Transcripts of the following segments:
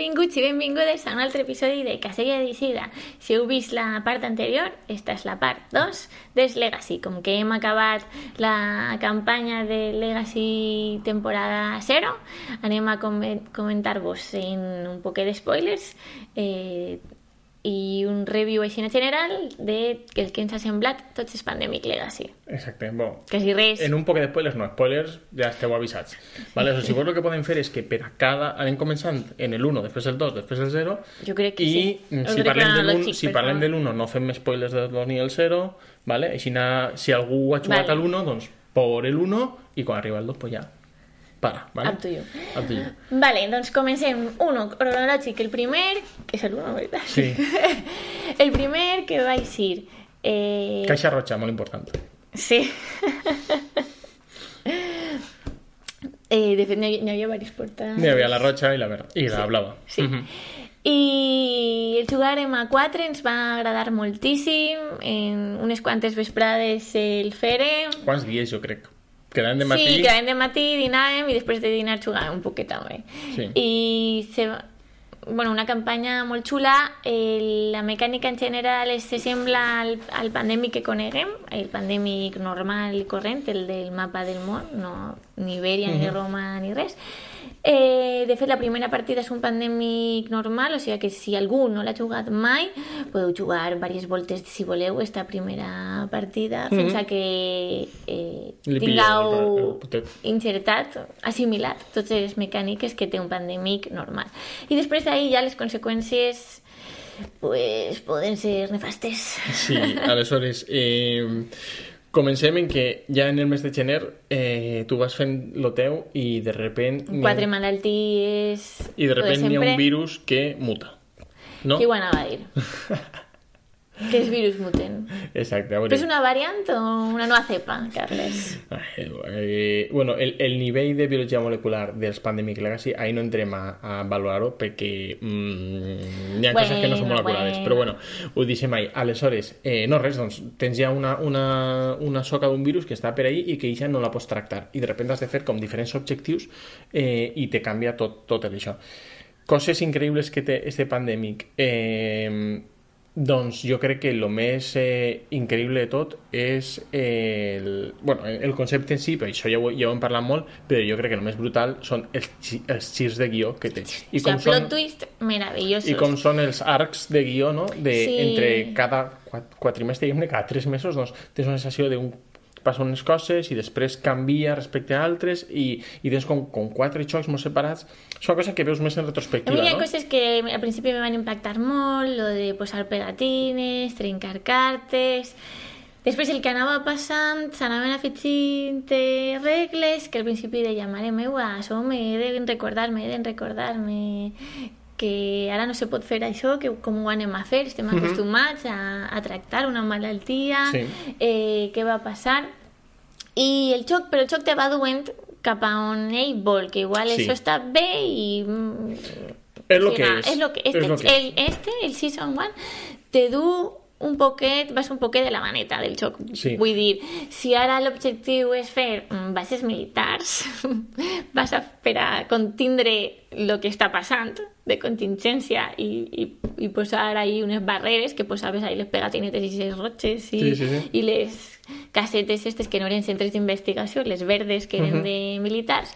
benvinguts i benvingudes a un altre episodi de Casella d'Isida. Si heu vist la part anterior, esta és la part 2 des Legacy. Com que hem acabat la campanya de Legacy temporada 0, anem a comentar-vos en un poquet de spoilers eh, i un review així en general de el que ens ha semblat tots els Pandemic Legacy. Exacte, bon. Que si res... En un poc de spoilers, no, spoilers ja esteu avisats. Vale? O sigui, vos el que podem fer és que per a cada... Anem començant en el 1, després el 2, després el 0... Jo crec que i sí. si parlem, de l'1, si parlem de l'1 no fem spoilers del 2 ni el 0, vale? Així, si algú ha jugat Vale. al 1, doncs por el 1 i quan arriba el 2, pues ja para, vale? Up to you. Up to you. Vale, doncs comencem. Uno, cronològic. El primer, que és el 1, veritat? Sí. el primer que vaig dir... Eh... Caixa roja, molt important. Sí. eh, de fet, n'hi havia, diverses portades. N'hi havia la roja i la verda, i la blava. Sí. Mhm. I el jugarem a 4 ens va agradar moltíssim. En unes quantes vesprades el fèrem. Quants dies, jo crec? Quedant de matí... Sí, quedàvem de matí, dinàvem i després de dinar jugàvem un poquet també. Sí. I se, bueno, una campanya molt xula. La mecànica en general se sembla al, al pandèmic que coneguem, el pandèmic normal i corrent, el del mapa del món, no, ni Ibèria, ni Roma, ni res. Eh, de fet, la primera partida és un pandèmic normal, o sigui que si algú no l'ha jugat mai, podeu jugar diverses voltes, si voleu, esta primera partida, fins a que eh, Li tingueu insertat, assimilat totes les mecàniques que té un pandèmic normal. I després d'ahir ja les conseqüències pues, poden ser nefastes. Sí, aleshores, eh, comencem en que ja en el mes de gener eh, tu vas fent lo teu i de repent... n'hi ha- Quatre malalties... I de repent n'hi ha un virus que muta. No? Qui ho anava a dir? que és virus mutant. A veure... Però és una variant o una nova cepa, Carles? Eh, bueno, el, el nivell de biologia molecular dels Pandemic Legacy, ahí no entrem a, a valorar-ho perquè mm, hi ha coses que no són Bueno, moleculars, bueno. però bueno, ho deixem ahí. Aleshores, eh, no res, doncs tens ja una, una, una soca d'un virus que està per ahí i que ja no la pots tractar i de repente has de fer com diferents objectius eh, i te canvia tot, tot això. Coses increïbles que té este pandèmic. Eh, doncs jo crec que el més eh, increïble de tot és eh, el, bueno, el concepte en si, per això ja ho, ja ho hem parlat molt, però jo crec que el més brutal són els, els girs de guió que té. o I sigui, com, plot són, twist meravellosos. I com són els arcs de guió, no? De, Sí. Entre cada quat- quatrimestre, diguem-ne, cada tres mesos, doncs tens una sensació d'un passen unes coses i després canvia respecte a altres i, i tens com, com quatre xocs molt separats. Són coses que veus més en A retrospectiva, mi hi ha no? coses que al principi me van impactar molt, lo de posar pegatines, trencar cartes... Després el que anava passant, s'anaven afegint eh, regles que al principi deia, mare meua, això m'he de recordar-me, he de recordar-me que ara no se pot fer això, que com ho anem a fer, estem acostumats a, a tractar una malaltia, Sí. eh, què va passar... I el xoc, però el xoc te va duent cap a on ell vol, que igual Sí. això està bé i... mm, És lo que sigui, és. És lo que, este, És lo que és. el, este, el Season 1, te du un poquet, vas un poquet de la maneta del xoc. Sí. Vull dir, si ara l'objectiu és fer mm, bases militars, vas a per a contindre el que està passant de contingència i, i, i posar ahí unes barreres que posaves ahí les pegatinetes i les rotxes i, Sí, sí, sí. i les casetes estes que no eren centres d'investigació, les verdes que eren de militars,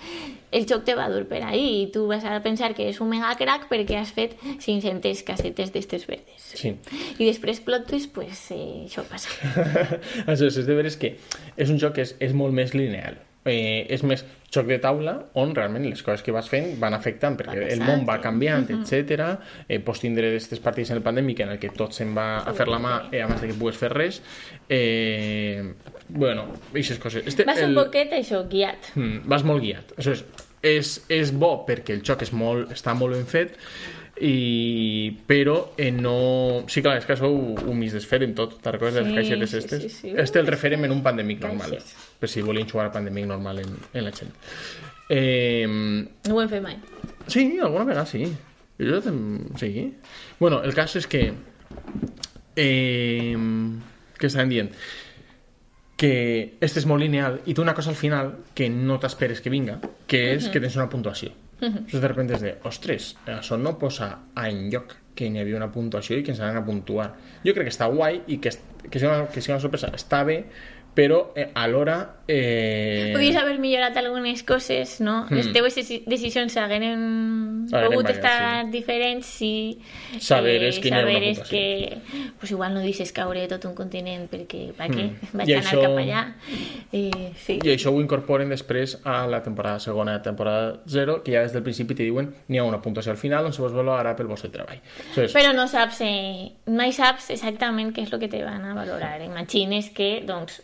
el xoc te va dur per ahí i tu vas a pensar que és un mega crack perquè has fet 500 casetes d'estes verdes. Sí. I després plot twist, pues, eh, això passa. Aleshores, és de veres que és un joc que és, és molt més lineal. eh, és més joc de taula on realment les coses que vas fent van afectant perquè Va el món va canviant, etc. Eh, pots tindre aquestes partits en el pandèmic en el que tot se'n va a fer la mà eh, abans de que pugues fer res. Eh, bueno, aquestes coses. Este, Vas un poquet, això, guiat. Mm, vas molt guiat. Això és, és, és bo perquè el joc és molt, està molt ben fet i però eh, no... Sí, clar, és que sou un mis d'esfer en tot, te'n recordes de les Sí, caixetes sí, estes? sí, sí. Este el referent en un pandèmic normal, Caixes. per si volien jugar al pandèmic normal en, en la gent. Eh, No ho hem fet mai. Sí, alguna vegada sí. Jo tem... Sí. Bueno, el cas és que... Eh, què estàvem dient? Que este és molt lineal i té una cosa al final que no t'esperes que vinga, que és que tens una puntuació. Entonces de repente és de, ostres, això no posa en lloc que n'hi havia una puntuació i que ens anaven a puntuar. Jo crec que està guai i que, que, sigui, una, que sigui una sorpresa està bé, però eh, alhora... Eh... Podries haver millorat algunes coses, no? Les teves deci- decisions hagueren pogut estar diferents si... Saberes quina era una saberes puntuació. que... Pues igual no deixes caure tot un continent perquè, per què? Mm. Vaig I anar això- cap allà. Eh, sí. I això ho incorporen després a la temporada segona, temporada 0, que ja des del principi te diuen n'hi ha una puntuació al final on se vos valorarà pel vostre treball. Entonces, Però no saps, eh, mai saps exactament què és el que te van a valorar. Imagines que, doncs,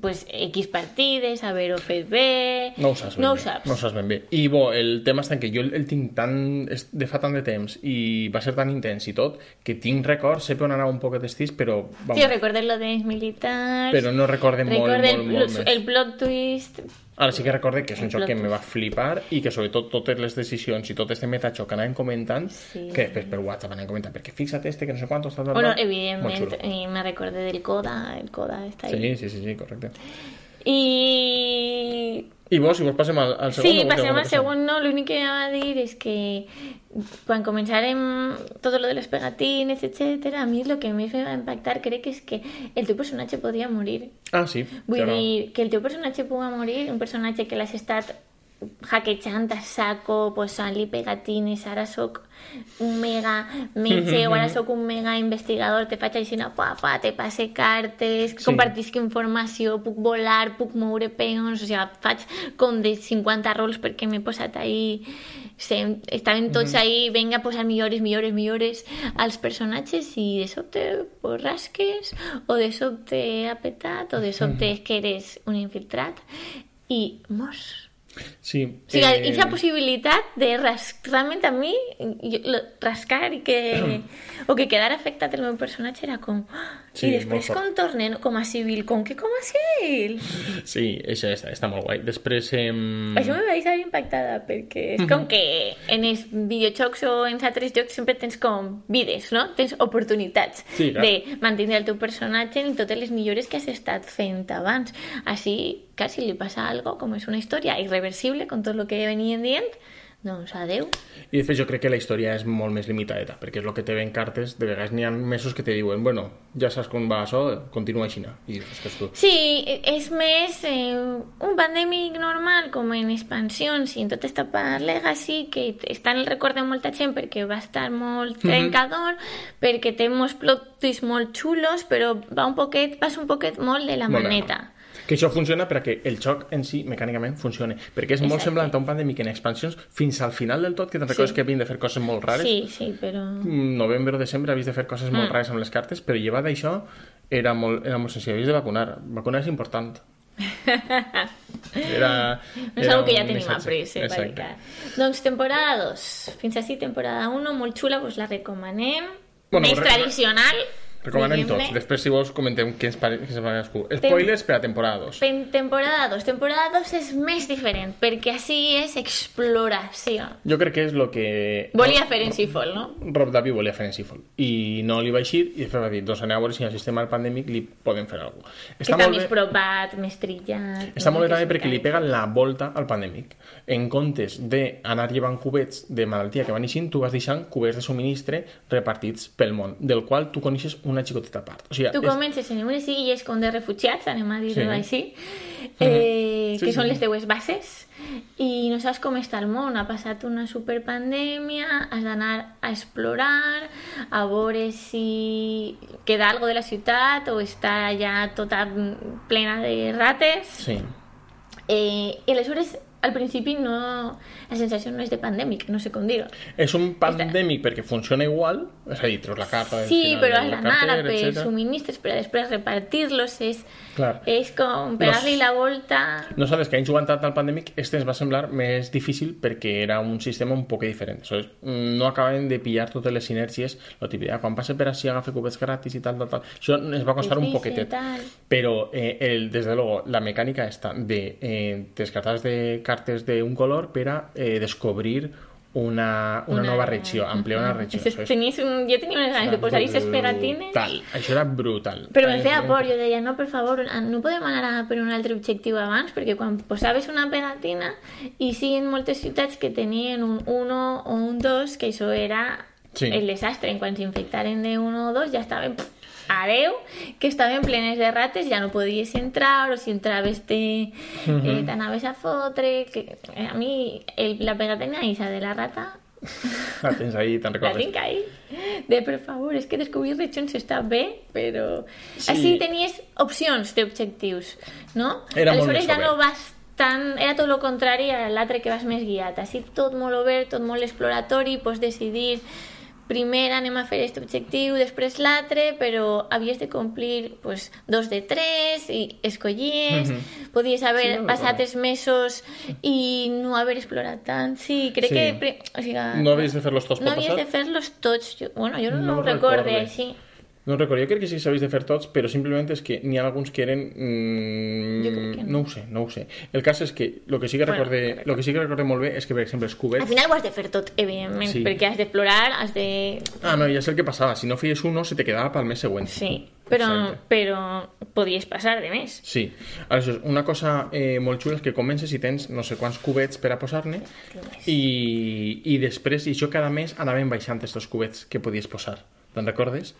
pues, X partides, haver-ho fet bé... no ho saps ben No ho bé. saps. No ho saps ben bé. I bo, el tema en que jo el, el tinc tan... és de fa tant de temps i va ser tan intens i tot, que tinc records, sé per on anava un poc d'estís, però... Vamos, Sí, recordes lo dels militars... però no recorde molt, molt, el, molt, més. el plot twist... Ara sí que recorde que és un joc que me va flipar i que sobretot totes les decisions i tot este metajoc que anàvem comentant, Sí. que després per WhatsApp anàvem comentant, perquè fixa't este, que no sé quant, està tot Bueno, evidentment, eh, me recordé del Coda, el Coda està ahí. Sí, sí, sí, sí, correcte. I... I vos, si vos passem al, al segon... Sí, passem al que segon, no? L'únic que anava a dir és que quan començarem tot lo de les pegatines, etc, a mi el que més me va impactar crec que és que el teu personatge podria morir. Ah, sí. Vull claro. dir, que el teu personatge pugui morir, un personatge que l'has estat hackejant a saco, posant-li pegatines, ara sóc un mega metge o sóc un mega investigador, te faig així una fa, te passe cartes, Sí. compartisc informació, puc volar, puc moure peons, o sigui, faig com de 50 rols perquè m'he posat ahí se, estaven tots ahí, venga a posar millores, millores, millores als personatges i de sobte pues, rasques o de sobte ha petat o de sobte és que eres un infiltrat i mors. Sí. O sigui, eh, aquesta possibilitat de ras... realment a mi jo, rascar i que o que quedar afectat el meu personatge era com Sí, i és després com tornen com a civil, com que com a civil? Sí, això està, està molt guai. Després... Eh... Això me va deixar impactada perquè és com que en els videojocs o en altres jocs sempre tens com vides, no? Tens oportunitats Sí, clar. de mantenir el teu personatge en totes les millores que has estat fent abans. Així, que si li passa algo, com és una història irreversible con tot el que venien dient, doncs adeu. I després jo crec que la història és molt més limitadeta, perquè és el que te ven cartes, de vegades n'hi ha mesos que te diuen, bueno, ja saps com va això, continua així. I dius, que tu. Sí, és més eh, un pandèmic normal com en expansions i en tota esta part legacy que està en el record de molta gent perquè va estar molt trencador, perquè té molts plot twists molt xulos, però va un poquet, passa un poquet molt de la Molt bé. Que això funciona perquè el joc en si, mecànicament, funcione. Perquè és molt Exacte. semblant a un pandèmic en expansions fins al final del tot, que te'n recordes Sí. que havien de fer coses molt rares. Sí, sí, però... Mm, novembre o desembre havies de fer coses molt Mm. rares amb les cartes, però llevat d'això era molt, era molt senzill. Havies de vacunar. Vacunar és important. Era, No és era algo que ja tenim missatge. après, eh. Exacte. Doncs temporada 2. Fins així, temporada 1, molt xula, us la recomanem. Bueno, Més re- tradicional. Recomanem tots. Després, si vols, comentem què ens pare, què ens pare cadascú. Spoilers per a temporada 2. Pen- Temporada 2. Temporada 2 és més diferent, perquè així és exploració. Jo crec que és el que... Volia fer en Seafall, no? Rob Davi volia fer en Seafall. I no li va eixir, i després va dir, doncs aneu a veure si en el sistema pandèmic li podem fer alguna cosa. Que està més propat, més trillat... Està molt bé també perquè li és pega la volta al pandèmic. En comptes d'anar llevant cubets de malaltia que van eixint, tu vas deixant cubets de subministre repartits pel món, del qual tu coneixes una xicoteta part. O sigui, Tu és- comences en unes illes com de refugiats, anem a dir-ho Sí. així, eh, Sí, que sí, són sí. les teues bases, i no saps com està el món. Ha passat una superpandèmia, has d'anar a explorar, a veure si queda algo de la ciutat o està ja tota plena de rates. Sí. Eh, I aleshores, al principi, no, la sensació no és de pandèmic, no sé com dir-ho. És un pandèmic perquè funciona igual, és a dir, treus la carta Sí, però has la d'anar a per subministres, per a després repartir-los, és, Clar. és com No pegar-li s- la volta... No sabes que han jugant tant al pandèmic, este ens va semblar més difícil perquè era un sistema un poc diferent. Aleshores, no acaben de pillar totes les sinergies, lo típic, ah, quan passa per així agafa cubets gratis i tal, tal, tal. Això ens va costar un Difícil, poquetet. tal. Pero, eh, el, desde luego, la mecánica esta de eh, descartar de cartes d'un color per a eh, descobrir una, una, nova regió, ampliar una regió. És tenies un... Jo tenia unes ganes de posar-hi les pegatines... brutal. Això era brutal. Però em feia por, jo deia, no, per favor, no podem anar a per un altre objectiu abans, perquè quan posaves una pegatina i sí en moltes ciutats que tenien un 1 o un 2, que això era Sí. el desastre, en quan s'infectaren de 1 o 2 ja estaven pff, adeu, que estaven plenes de rates, ja no podies entrar, o si entraves te, eh, t'anaves a fotre, que eh, a mi el, la pegatina esa de la rata La tens ahí, te'n la recordes. tinc ahí. De, per favor, és que descobrir regions està bé, però... Sí. Així tenies opcions d'objectius, no? Era Aleshores ja no vas tan... Era tot el contrari a l'altre que vas més guiat. Així tot molt obert, tot molt exploratori, pots decidir primer anem a fer aquest objectiu, després l'altre, però havies de complir pues, dos de tres i escollies, podies haver Sí, no passat els mesos i no haver explorat tant. Sí, crec Sí. que... O sigui, No havies de fer-los tots no per havies de fer-los tots. Jo, bueno, jo no, No ho recorde així. No recordo, jo crec que sí que s'havia de fer tots, però simplement és que n'hi ha alguns que eren... Mm, Jo crec que no. no. ho sé, no ho sé. El cas és que el que sí que Bueno, recorde, lo que sí que recorde molt bé és que, per exemple, els Al cubets... final ho has de fer tot, evidentment, Sí. perquè has d'explorar, has de... Ah, no, ja sé el que passava. Si no feies uno, se te quedava pel mes següent. Sí, però, Exacte. però podies passar de més. Sí. Aleshores, una cosa eh, molt xula és que comences i tens no sé quants cubets per a posar-ne i, i després, i això cada mes anaven baixant estos cubets que podies posar. Te'n recordes?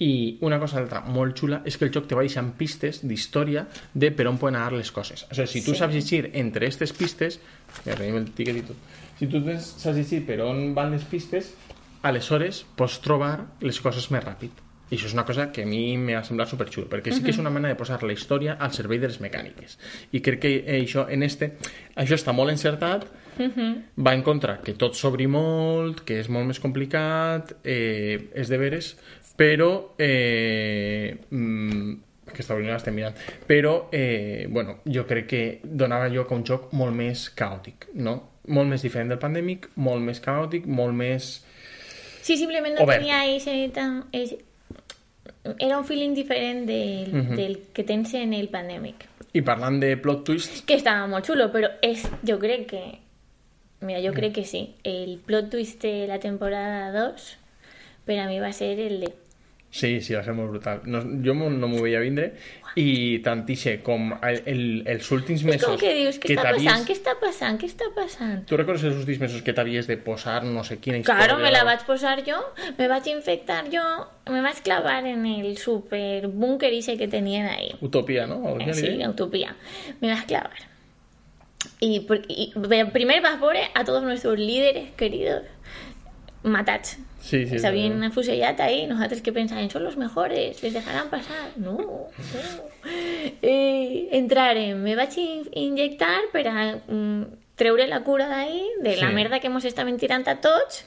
I una cosa altra molt xula és que el joc te va deixant pistes d'història de per on poden anar les coses. O sigui, si tu Sí. saps llegir entre aquestes pistes, ja tenim el tiquet i tot, si tu tens, saps llegir per on van les pistes, aleshores pots trobar les coses més ràpid. I això és una cosa que a mi m'ha semblat superxulo, perquè sí que és una mena de posar la història al servei de les mecàniques. I crec que eh, això, en este, això està molt encertat, va en contra que tot s'obri molt, que és molt més complicat, eh, és de veres, però... Eh, mm, aquesta no l'estem mirant. Però, eh, bueno, jo crec que donava lloc a un joc molt més caòtic, no? Molt més diferent del pandèmic, molt més caòtic, molt més... Sí, simplement no Obert. tenia ese tan... ese- Era un feeling diferent del, del que tens en el pandèmic. I parlant de plot twists, Que estava molt xulo, però és, jo crec que... Mira, jo crec que sí. El plot twist de la temporada 2 per a mi va ser el de... Sí, sí, va ser molt brutal. No, jo no m'ho veia vindre i tant ixe com el, el, els últims És mesos com que dius, què està passant? Què està passant? Què està passant? Tu recordes els últims mesos que t'havies de posar no sé quina història? Claro, me la vaig posar jo, me vaig infectar jo, me vaig clavar en el super búnker que tenien ahí. Utopia, no? Eh, Sí, deia? utopía. Me vas a clavar. Y, y, primer pasapore a todos nuestros líderes queridos, matad. Sí, sí, o sea, a ahí, nosotros que pensáis, son los mejores, les dejarán pasar. No, no. Eh, entrar en, me va a inyectar, pero mm, treure la cura de ahí, de la merda que hemos estado mentirando a todos,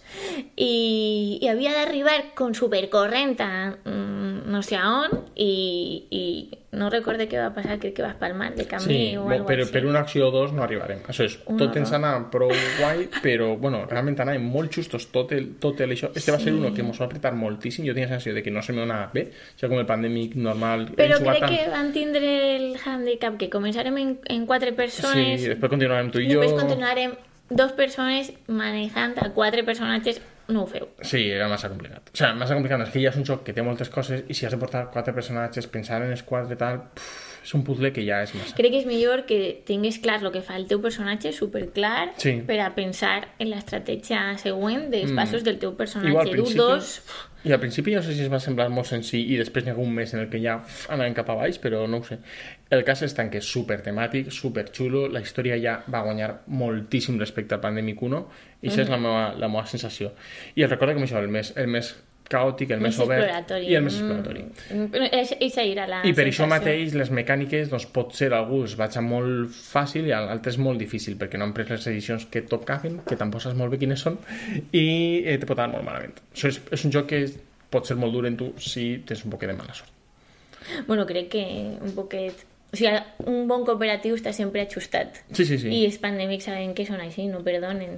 y, había de arribar con supercorrenta, mm, no sé aún, y no recorde què va passar, crec que va espalmar de camí Sí, o algo però així. per una acció o dos no arribarem. Això és, Un tot ens anava prou guai, però, bueno, realment anàvem molt justos tot el, tot el això. Este va ser Sí. uno que ens va apretar moltíssim. Jo tenia la sensació de que no se me donava bé, això com el pandèmic normal. Però crec tant. que van tindre el handicap que començarem en, en quatre persones Sí, després continuarem tu i jo. després continuarem dos persones manejant a quatre personatges no ho feu. Sí, era massa complicat. O sigui, massa complicat. És que ja és un joc que té moltes coses i si has de portar quatre personatges, pensar en els quatre tal, pff, és un puzzle que ja és massa. Crec que és millor que tinguis clar el que fa el teu personatge, superclar, Sí. per a pensar en l'estratègia següent dels Mm. passos del teu personatge. Igual, al principi- dos... I al principi no sé si es va semblar molt senzill i després n'hi ha un mes en el que ja uf, anàvem cap a baix, però no ho sé. El cas és tant que és super temàtic, super xulo, la història ja va guanyar moltíssim respecte al Pandemic 1 i això és la meva, la meva sensació. I el recordo com això, el més, el més caòtic, el més, Més obert i el més exploratori. Mm. Eixa era la I per això sensació. mateix les mecàniques doncs, pot ser alguns vaig a molt fàcil i altres molt difícil perquè no han pres les edicions que tocaven, que tampoc saps molt bé quines són i eh, te pot anar molt malament. Això és, és un joc que pot ser molt dur en tu si tens un poc de mala sort. Bueno, crec que un poquet... O sigui, un bon cooperatiu està sempre ajustat. Sí, sí, sí. I els pandèmics saben que són així, no perdonen.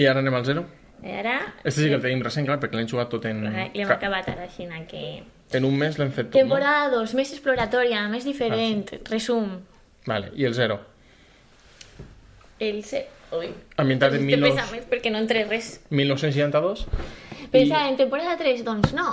I ara anem al zero? I ara... Este sí que el tenim recent, clar, perquè l'hem jugat tot en... L'hem ca- acabat ara, així que... En un mes l'hem fet tot, no? Temporada 2, més exploratòria, més diferent, resum. Vale, i el zero? El se... Ui, Ambientat en este 19... pesa més perquè no entre res. 1962? Pensa, en temporada 3, doncs no,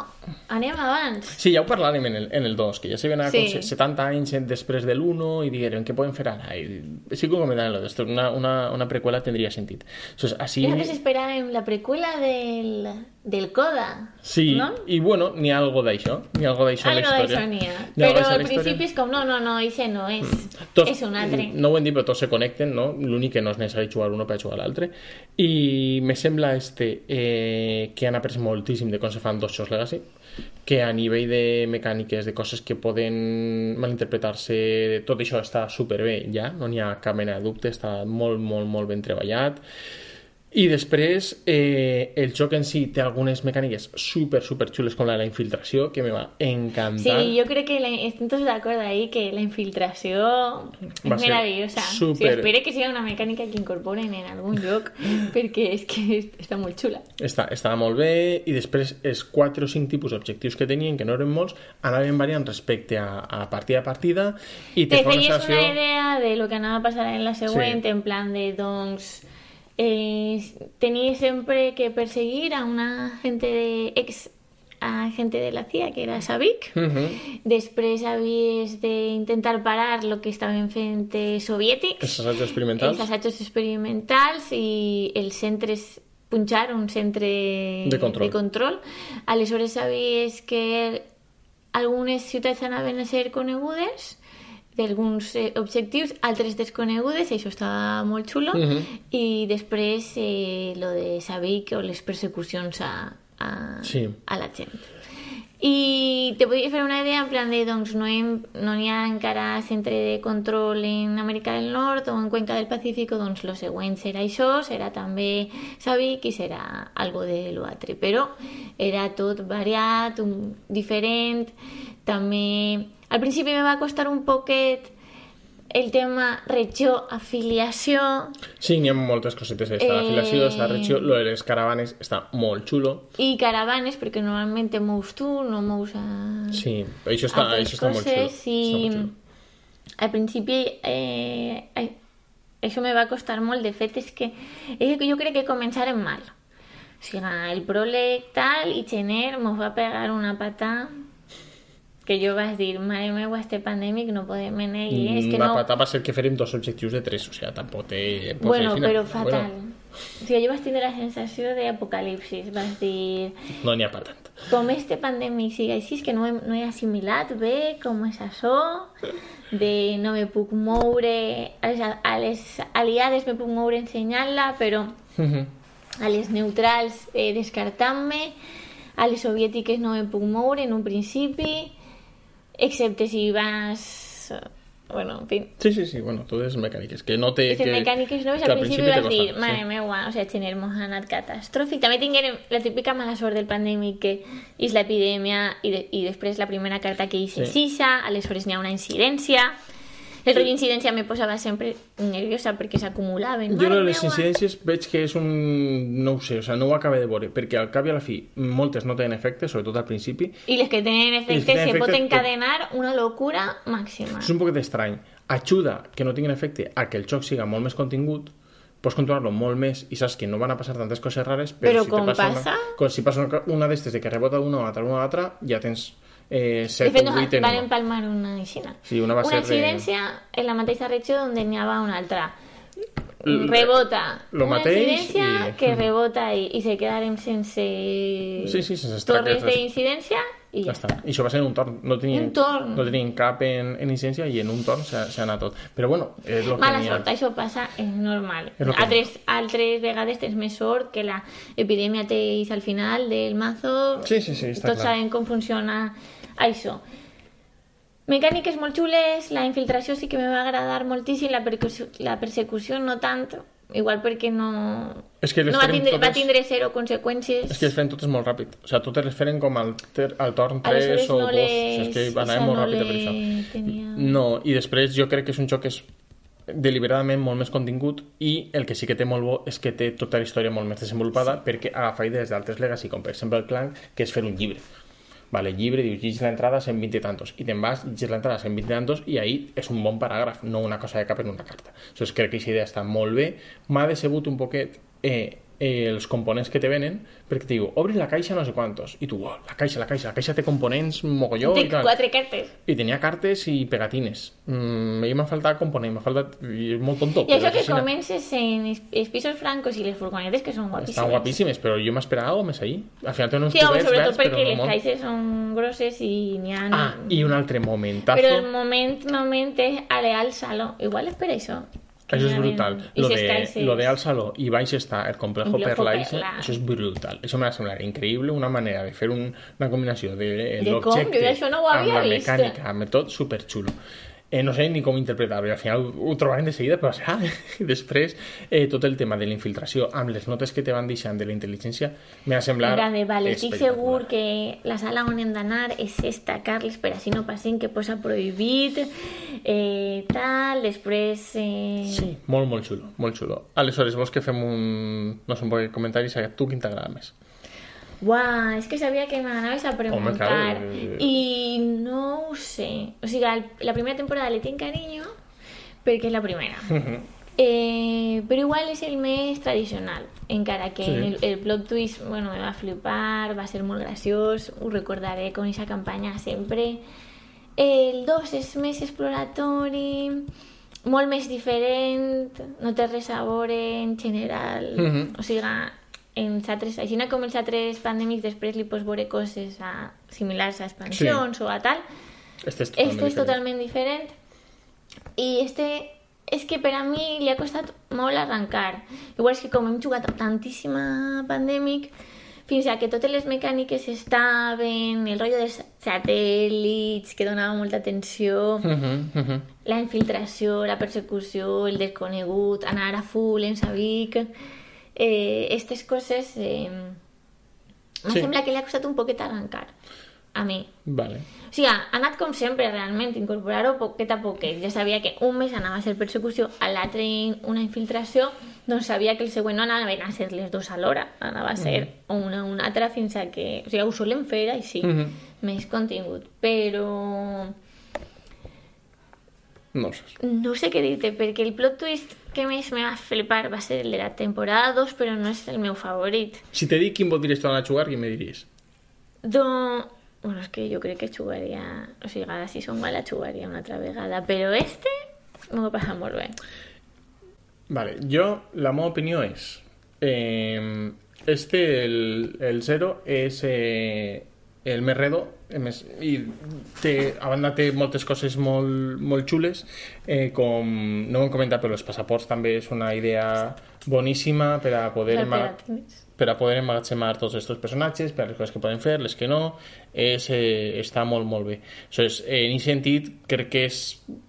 anem abans. Sí, ja ho parlàvem en el, en el 2, que ja s'hi venava Sí. com se- 70 anys després de l'1 i digueren, què podem fer ara? I sí que ho comentàvem, lo d'esto, una, una, una preqüela tindria sentit. Entonces, així... Nosaltres esperàvem la preqüela del, del Coda, Sí, no? i bueno, n'hi ha algo d'això, n'hi ha algo d'això en la Algo història. d'això n'hi ha. Algo Però al principi és com, no, no, no, això no és. Tots, És un altre. No ho hem dit, però tots se connecten, no? L'únic que no és necessari jugar un per jugar l'altre. I me sembla este eh, que han après moltíssim de com se fan dos shows Legacy, que a nivell de mecàniques, de coses que poden malinterpretar-se, tot això està superbé ja, no n'hi ha cap mena de dubte, està molt, molt, molt ben treballat. I després, eh, el joc en si té algunes mecàniques super, super xules, com la de la infiltració, que me va encantar. Sí, jo crec que la, tots d'acord ahí que la infiltració és Va ser meravellosa. super- Sí, espero que sigui una mecànica que incorporen en algun lloc, perquè és que està molt xula. Està, estava molt bé i després els 4 o 5 tipus d'objectius que tenien, que no eren molts, anaven variant respecte a, a partida a partida i te Te fa una feies sensació... una idea de lo que anava a passar en la següent, Sí. en plan de, doncs, eh, tenies sempre que perseguir a una agente de, ex agente de la CIA, que era Savik. Mhm. Després havies d'intentar parar el que estaven fent soviètics. Els assajos experimentals. Els assajos experimentals i els centres punxar un centre De control. de control. Aleshores sabies que algunes ciutats anaven a ser conegudes d'alguns eh, objectius, altres desconegudes, això estava molt xulo, Mhm. i després eh, lo de saber que o les persecucions a, a, Sí. a la gent. I te podies fer una idea en plan de, doncs, no, hem, no n'hi ha encara centre de control en Amèrica del Nord o en Cuenca del Pacífico, doncs lo següent serà això, serà també Sabic i serà algo de l'altre. Però era tot variat, un, diferent, també... Al principi me va costar un poquet el tema regió, afiliació, Sí, n'hi ha moltes cosetes. Està Eh, l'afiliació, està regió, lo de les caravanes està molt xulo. i caravanes, perquè normalment mous tu, no mous a... Sí, això està, això està molt xulo. i Està molt xulo. al principi eh, ai, això me va costar molt de fet és que és que jo crec que començarem mal o sigui, el pròleg tal i Gener mos va pegar una pata que jo vaig dir mare meva, este pandèmic no podem anar i és que la no... va ser que farem dos objectius de tres, o sigui, tampoc té... Bueno, però fatal. Bueno, O sigui, jo vaig tindre la sensació d'apocalipsis. Vaig dir, no n'hi ha per tant. com este pandèmic sigui així, que no he, no he assimilat bé com és això, de no me puc moure, a les, a les aliades me puc moure ensenyant-la, però a les neutrals eh, descartant-me, a les soviètiques no me puc moure en un principi, excepte si vas... Bueno, en fin, Sí, sí, sí, bueno, totes les mecàniques, que no té... les que, mecàniques noves que al principi te vas dir, costa, mare meua, o sigui, gener mos ha anat catastròfic. També tinguérem la típica mala sort del pandèmic que és l'epidèmia i, de, i després la primera carta que hice Sí. sí. sixa, aleshores n'hi ha una incidència. El rotllo incidència me posava sempre nerviosa perquè s'acumulaven. Jo Mare de les meua. incidències veig que és un... no ho sé, o sea, no ho acabé de veure, perquè al cap i a la fi moltes no tenen efecte, sobretot al principi. I les que tenen que efecte tenen se pot efecte, encadenar una locura màxima. És un poquet estrany. Ajuda que no tinguin efecte a que el joc siga molt més contingut, pots controlar-lo molt més i saps que no van a passar tantes coses rares, però, Però si com passa, passa? Una, com si passa una, una d'estes de que rebota d'una a l'altra, una a l'altra, ja tens eh, De 7 fet, o no, 8 en van empalmar una aixina. Sí, una va una ser de- incidència en la mateixa regió on n'hi havia una altra. Rebota. lo una mateix incidència i- que rebota i, i se quedarem sense Sí, sí, sense torres d'incidència i ja, Ja està. I això va ser en un torn. No tenien, Un torn. No tenien cap en, en llicència i en un torn s'ha anat tot. Però bueno, és que Mala ha. sort, això passa, és normal. És lo que Altres, altres vegades tens més sort que la epidèmia teix al final del mazo. Sí, sí, sí, està Tots clar. sabem com funciona això. Mecàniques molt xules, la infiltració sí que me va agradar moltíssim, la, percusió, la persecució no tant, igual perquè no, És que no va, tindre, va totes- tindre zero conseqüències. És que les feien totes molt ràpid. O sigui, totes les feien com al, ter, al torn 3 Aleshores o no 2. les... O sigui, és que anava això molt no ràpid per això. Tenia... No, i després jo crec que és un joc que és deliberadament molt més contingut i el que sí que té molt bo és que té tota la història molt més desenvolupada perquè agafa idees d'altres legacy, com per exemple el Clank, que és fer un llibre. Vale, llibre, dius, llegis l'entrada a 120 i tantos, i te'n vas, llegis l'entrada a 120 i tantos, i ahí és un bon paràgraf, no una cosa de cap en una carta. Aleshores, crec que aquesta idea està molt bé. M'ha decebut un poquet eh, eh, els components que te venen, perquè te diu, obris la caixa no sé quantos, i tu, oh, la caixa, la caixa, la caixa té components mogolló Té i tal. quatre cartes. I tenia cartes i pegatines. Mm, mi m'ha faltat component, m'ha faltat... I és molt tonto. I això que així. comences en els- pisos francos i les furgonetes que són guapíssimes. Estan guapíssimes, però jo m'esperava algo més ahí. Al final tenen uns Sí, cubets sobretot verds, perquè les molt. caixes són grosses i n'hi ha... Ah, i un altre momentazo. Però el moment, moment és ale al saló. Igual és per això. Que Això és brutal. Lo de, caixes. lo de al saló i baix està el complejo Perlaise, Perla. això és brutal. Això m'ha semblat increïble, una manera de fer un, una combinació de, De com? l'objecte no amb la vist. mecànica, amb tot superxulo. Eh, no sé ni com interpretar-ho, i al final ho trobarem de seguida, però serà. Després, eh, tot el tema de la infiltració amb les notes que te van deixant de la intel·ligència m'ha semblat Mira, de vale, estic segur que la sala on hem d'anar és esta, Carles, per així no passin que posa prohibit, eh, tal, després... Eh... Sí, molt, molt xulo, molt xulo. Aleshores, vols que fem un... no sé, un poc de comentaris a tu quin t'agrada més? guau, es que sabía que me ganabais a preguntar. Eh, eh. Y no sé. O sea, la primera temporada le tiene cariño, porque es la primera. Eh, pero igual es el mes tradicional, en cara que el, plot twist, bueno, me va a flipar, va a ser muy gracioso, recordaré con esa campaña siempre. El 2 es mes exploratorio molt més diferent, no te res a veure en general, o sea en altres, així com els altres pandèmics després li pots veure coses a, similars a expansions o a tal, Este és totalment este és diferent. totalment diferent i este és que per a mi li ha costat molt arrencar. Igual és que com hem jugat tantíssima pandèmic, fins a que totes les mecàniques estaven, el rotllo dels satèl·lits, que donava molta atenció, Mhm, mhm. la infiltració, la persecució, el desconegut, anar a full en Sabic... Eh, aquestes coses eh, em Sí. sembla que li ha costat un poquet arrencar a mi. Vale. O sigui, ha anat com sempre, realment, incorporar-ho poquet a poquet. Ja sabia que un mes anava a ser persecució, a l'altre una infiltració, doncs sabia que el següent no anaven a ser les dues alhora, anava a ser una o una altra fins a que... O sigui, ho solen fer així, Mhm. més contingut. Però No sé. no sé què dir-te, perquè el plot twist que més me va flipar va ser el de la temporada 2, però no és el meu favorit. Si te dic quin voldries tornar a jugar, què me diries? Bueno, és que jo crec que jugaria... O sigui, som mala jugaria una altra vegada, però este m'ho he passat molt bé. Vale, jo, la meva opinió és... Eh, este, el, el zero, és eh, el més redo, més, i té, a banda té moltes coses molt, molt xules, eh, com no ho hem comentat, però els passaports també és una idea boníssima per a poder... Per a poder emmagatzemar tots aquests personatges, per a les coses que poden fer, les que no, és, eh, està molt, molt bé. Aleshores, eh, en aquest sentit, crec que és...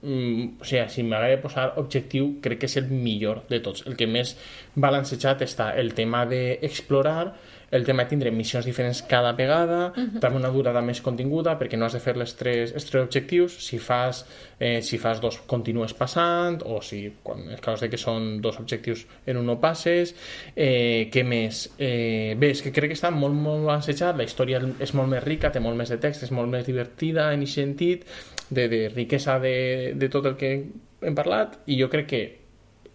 Mm, o sigui, si m'agrada posar objectiu, crec que és el millor de tots. El que més balancejat està el tema d'explorar, el tema de tindre missions diferents cada vegada, també una durada més continguda, perquè no has de fer les tres, els tres objectius, si fas, eh, si fas dos continues passant, o si, quan en el cas de que són dos objectius en un no passes, eh, què més? Eh, bé, és que crec que està molt, molt balancejat, la història és molt més rica, té molt més de text, és molt més divertida en aquest sentit, de, de riquesa de, de tot el que hem parlat, i jo crec que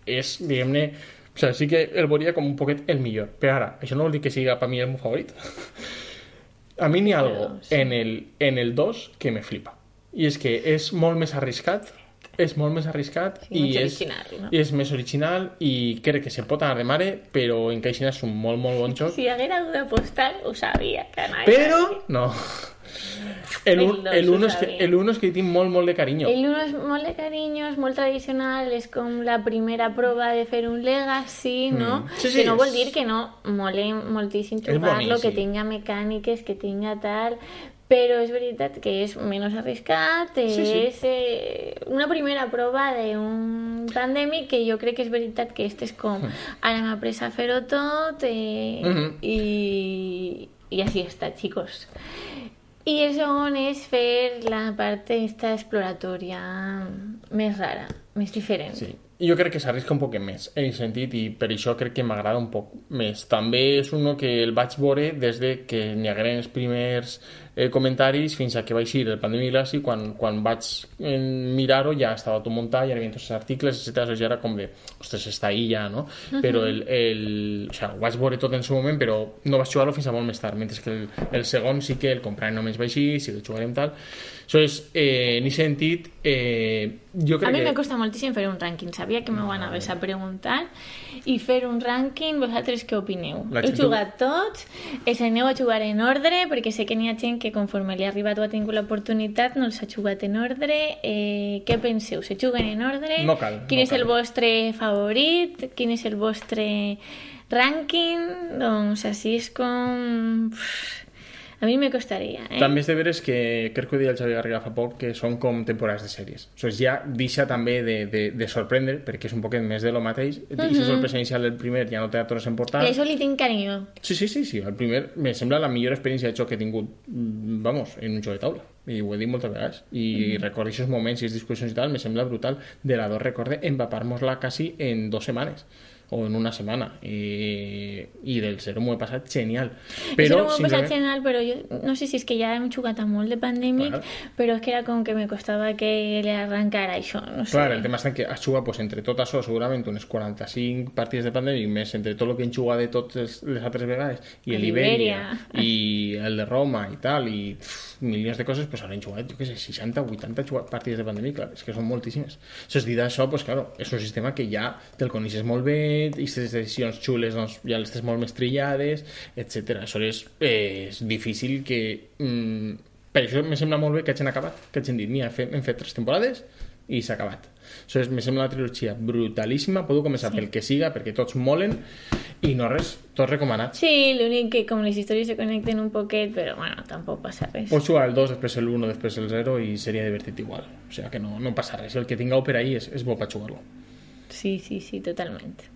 és, diguem-ne, o sigui, sí que el veuria com un poquet el millor. Però ara, això no vol dir que siga per mi el meu favorit. A mi n'hi ha algo sí. en el, en el 2 que me flipa. I és que és molt més arriscat és molt més arriscat Sí, i, és, original, no? i és més original i crec que se pot anar de mare, però en Caixina és un molt, molt bon joc. Si haguera hagut d'apostar, ho sabia. Que anava Però, no. El, El un, dos el, ho uno és que, el és que tinc molt, molt de carinyo. El uno és molt de carinyo, és molt tradicional, és com la primera prova de fer un legacy, no? Mm. Sí, sí, que no vol dir que no mole moltíssim jugar-lo, que tinga mecàniques, que tinga tal... Però és veritat que és menys arriscat, és Sí, sí. Eh, una primera prova d'un pandèmic que jo crec que és veritat que este és com ara m'ha pres a fer-ho tot eh, Mhm. i, i així està, xicos. I el segon és fer la part esta exploratòria més rara, més diferent. Sí. Jo crec que s'arrisca un poc més, en aquest sentit, i per això crec que m'agrada un poc més. També és uno que el vaig veure des de que n'hi hagueren els primers eh, comentaris fins a que vaig ir el Pandemic Glassy, quan, quan vaig eh, mirar-ho ja estava tot muntat, ja hi havia tots els articles, etc. Ja era com de, ostres, està ahí ja, no? Però el, el, o sigui, ho vaig veure tot en el seu moment, però no vaig jugar-lo fins a molt més tard, mentre que el, el segon sí que el comprarem només vaig així, sí que el jugarem tal. Això és, eh, en aquest sentit, eh, jo crec A mi que... me costa moltíssim fer un rànquing, sabia que m'ho anaves a preguntar i fer un rànquing, vosaltres què opineu? La Heu gent- jugat tots, els aneu a jugar en ordre, perquè sé que n'hi ha gent que conforme li ha arribat o ha tingut l'oportunitat no els ha jugat en ordre. Eh, què penseu? Se juguen en ordre? No cal, Quin no és el cal. vostre favorit? Quin és el vostre rànquing? Doncs així és com... A mi me costaria, eh? També és de veres que, crec que ho deia el Xavier Garriga fa poc, que són com temporades de sèries. O sigui, ja deixa també de, de, de sorprendre, perquè és un poquet més de lo mateix. I la sorpresa inicial del primer ja no te la tornes a emportar. I això li tinc carinyo. Sí, sí, sí, sí. El primer me sembla la millor experiència de joc que he tingut, mm, vamos, en un joc de taula. I ho he dit moltes vegades. I recordo aquests moments i les discussions i tal, me sembla brutal. De la 2 recorde empapar-nos-la quasi en dos setmanes o en una setmana i, i del 0 m'ho he passat genial Però, Això no simplement- genial, però jo no sé si és que ja hem jugat a molt de pandèmic, Clar. però és que era com que me costava que le arrancara això, no sé. Clar, el tema està que has jugat pues, entre tot això segurament unes 45 partides de pandèmic més entre tot el que hem jugat de totes les altres vegades i l'Iberia Iberia. i el de Roma i tal i pff, milions de coses, pues haurem jugat jo què sé, 60 80 jugat partides de pandèmic clar, és que són moltíssimes això és dir això, pues, claro, és un sistema que ja te'l coneixes molt bé i aquestes decisions xules doncs, ja les tens molt més trillades etc. Aleshores eh, és difícil que mm, per això me sembla molt bé que hagin acabat, que hagin dit, mira, fem, hem fet tres temporades i s'ha acabat. És, me sembla una trilogia brutalíssima, podeu començar sí. pel que siga, perquè tots molen, i no res, tot recomanat. Sí, l'únic que com les històries se connecten un poquet, però bueno, tampoc passa res. Pots jugar el 2, després el 1, després el 0 i seria divertit igual. O sigui que no, no passa res. El que tingueu per ahí és, és bo per jugar-lo. Sí, sí, sí, totalment.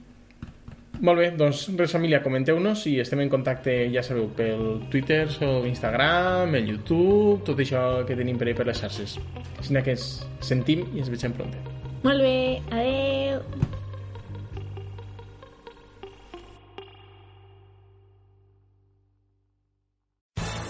Molt bé, doncs res família, comenteu-nos i estem en contacte, ja sabeu, pel Twitter, o Instagram, el YouTube, tot això que tenim per ahí per les xarxes. Així que ens sentim i ens veiem pronte. Molt bé, adeu!